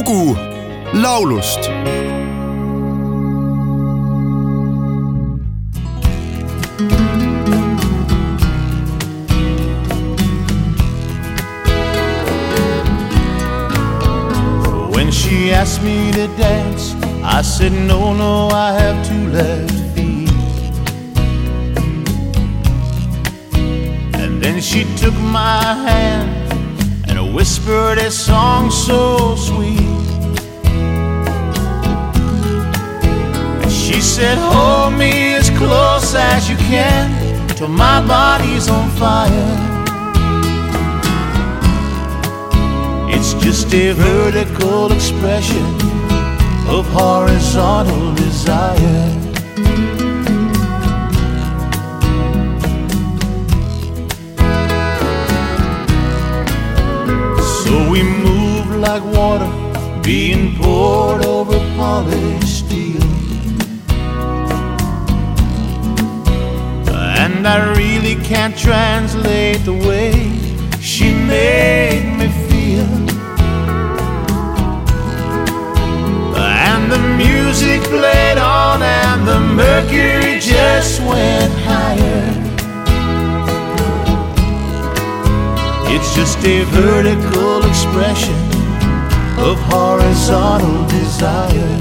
lugu laulust When she asked me to dance, I said, No, no, I have two left feet. And then she took my hand and whispered a song so sweet. And she said, Hold me as close as you can till my body's on fire. It's just a vertical expression of horizontal desire. We move like water being poured over polished steel. And I really can't translate the way she made me feel. And the music played on, and a vertical expression of horizontal desire.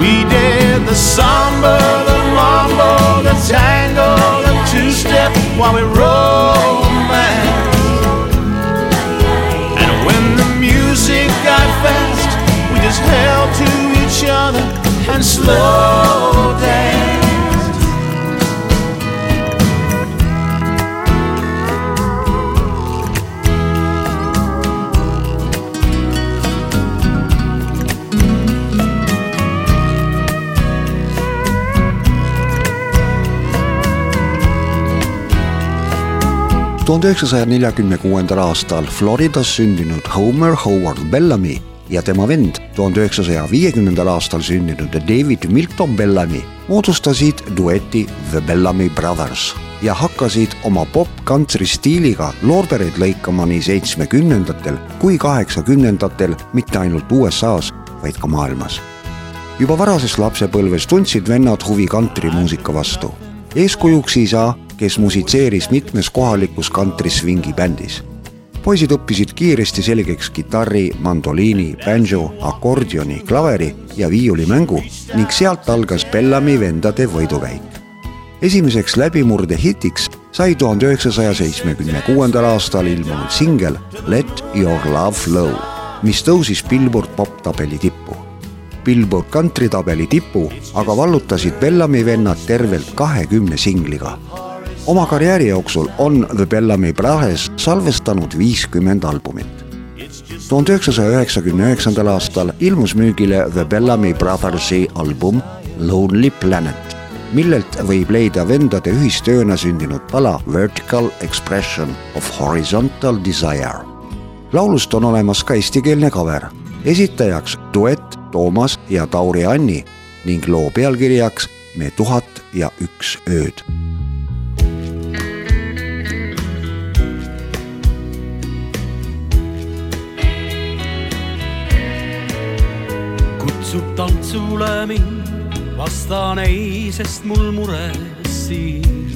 We did the samba, the mambo, the tango, the two-step while we romance. Tuhande üheksasaja neljakümne kuuendal aastal Floridas sündinud Homer Howard Bellamy ja tema vend tuhande üheksasaja viiekümnendal aastal sündinud David Milton Bellamy moodustasid dueti The Bellamy Brothers ja hakkasid oma pop-kantri stiiliga loorbereid lõikama nii seitsmekümnendatel kui kaheksakümnendatel mitte ainult USA-s, vaid ka maailmas. juba varases lapsepõlves tundsid vennad huvi kantrimuusika vastu. eeskujuks isa kes musitseeris mitmes kohalikus kantrisvingi bändis. poisid õppisid kiiresti selgeks kitarri, mandoliini, banjo, akordioni, klaveri ja viiulimängu ning sealt algas Bellami vendade võidukäik. esimeseks läbimurdehitiks sai tuhande üheksasaja seitsmekümne kuuendal aastal ilmunud singel Let your love flow, mis tõusis Billboard poptabeli tippu Billboard kantritabeli tipu aga vallutasid Bellami vennad tervelt kahekümne singliga oma karjääri jooksul on The Bellamy Brothers salvestanud viiskümmend albumit. tuhande üheksasaja üheksakümne üheksandal aastal ilmus müügile The Bellamy Brothersi album Lonely Planet, millelt võib leida vendade ühistööna sündinud pala Vertical Expression of Horizontal Desire. laulust on olemas ka eestikeelne cover, esitajaks duett Toomas ja Tauri Anni ning loo pealkirjaks Me tuhat ja üks ööd kutsub tantsule mind, vastan ei, sest mul mures siin.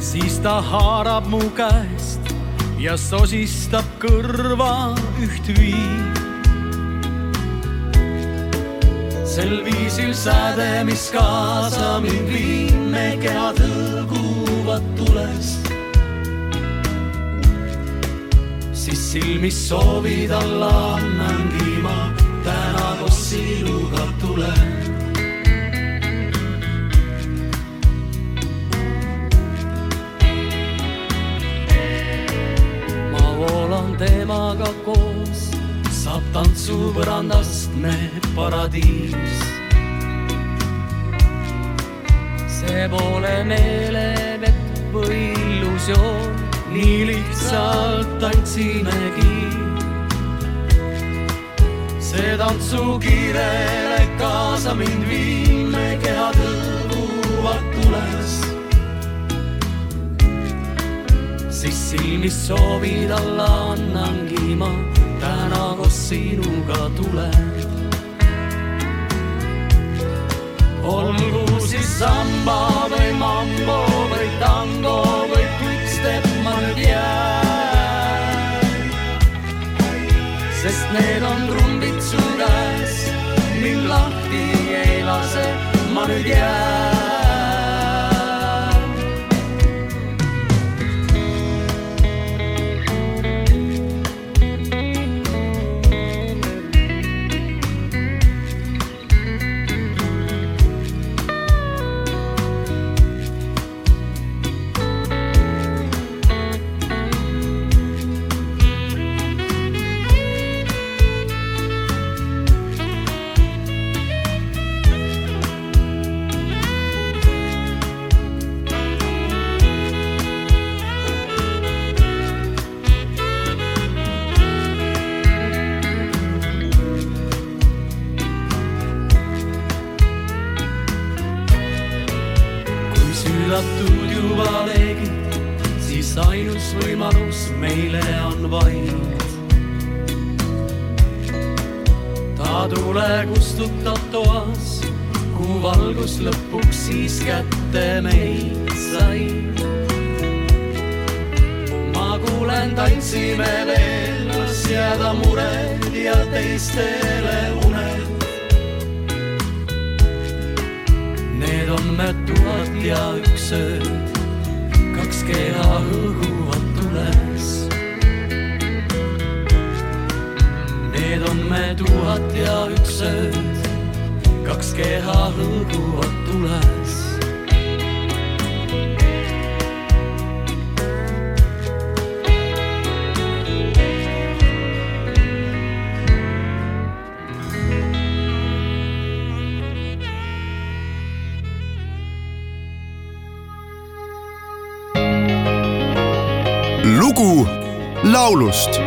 siis ta haarab mu käest ja sosistab kõrva ühtviisi. sel viisil säde, mis kaasa mind viib, me kehad hõlguvad tulest silmis soovid alla annangi ma täna koos sinuga tulen. ma voolan temaga koos, saab tantsupõrandast me paradiis. see pole meelevett või illusioon nii lihtsalt tantsimegi. see tantsukiirele kaasa mind viib, me kehad hõlguvad tules. siis silmis soovid alla annangi ma täna koos sinuga tulen. olgu siis samba või mambo sest need on trumbid su käes, mind lahti ei lase, ma nüüd jään. Leegid, siis ainus võimalus meile on vaid. ta tule kustutab toas, kuhu valgus lõpuks siis kätte meid sai. ma kuulen, tantsime veel, las jääda mured ja teistele uned. Need on me tuhat ja üks ööd, kaks keha hõõguvad tules. Need on me tuhat ja üks ööd, kaks keha hõõguvad tules. Lugu laulust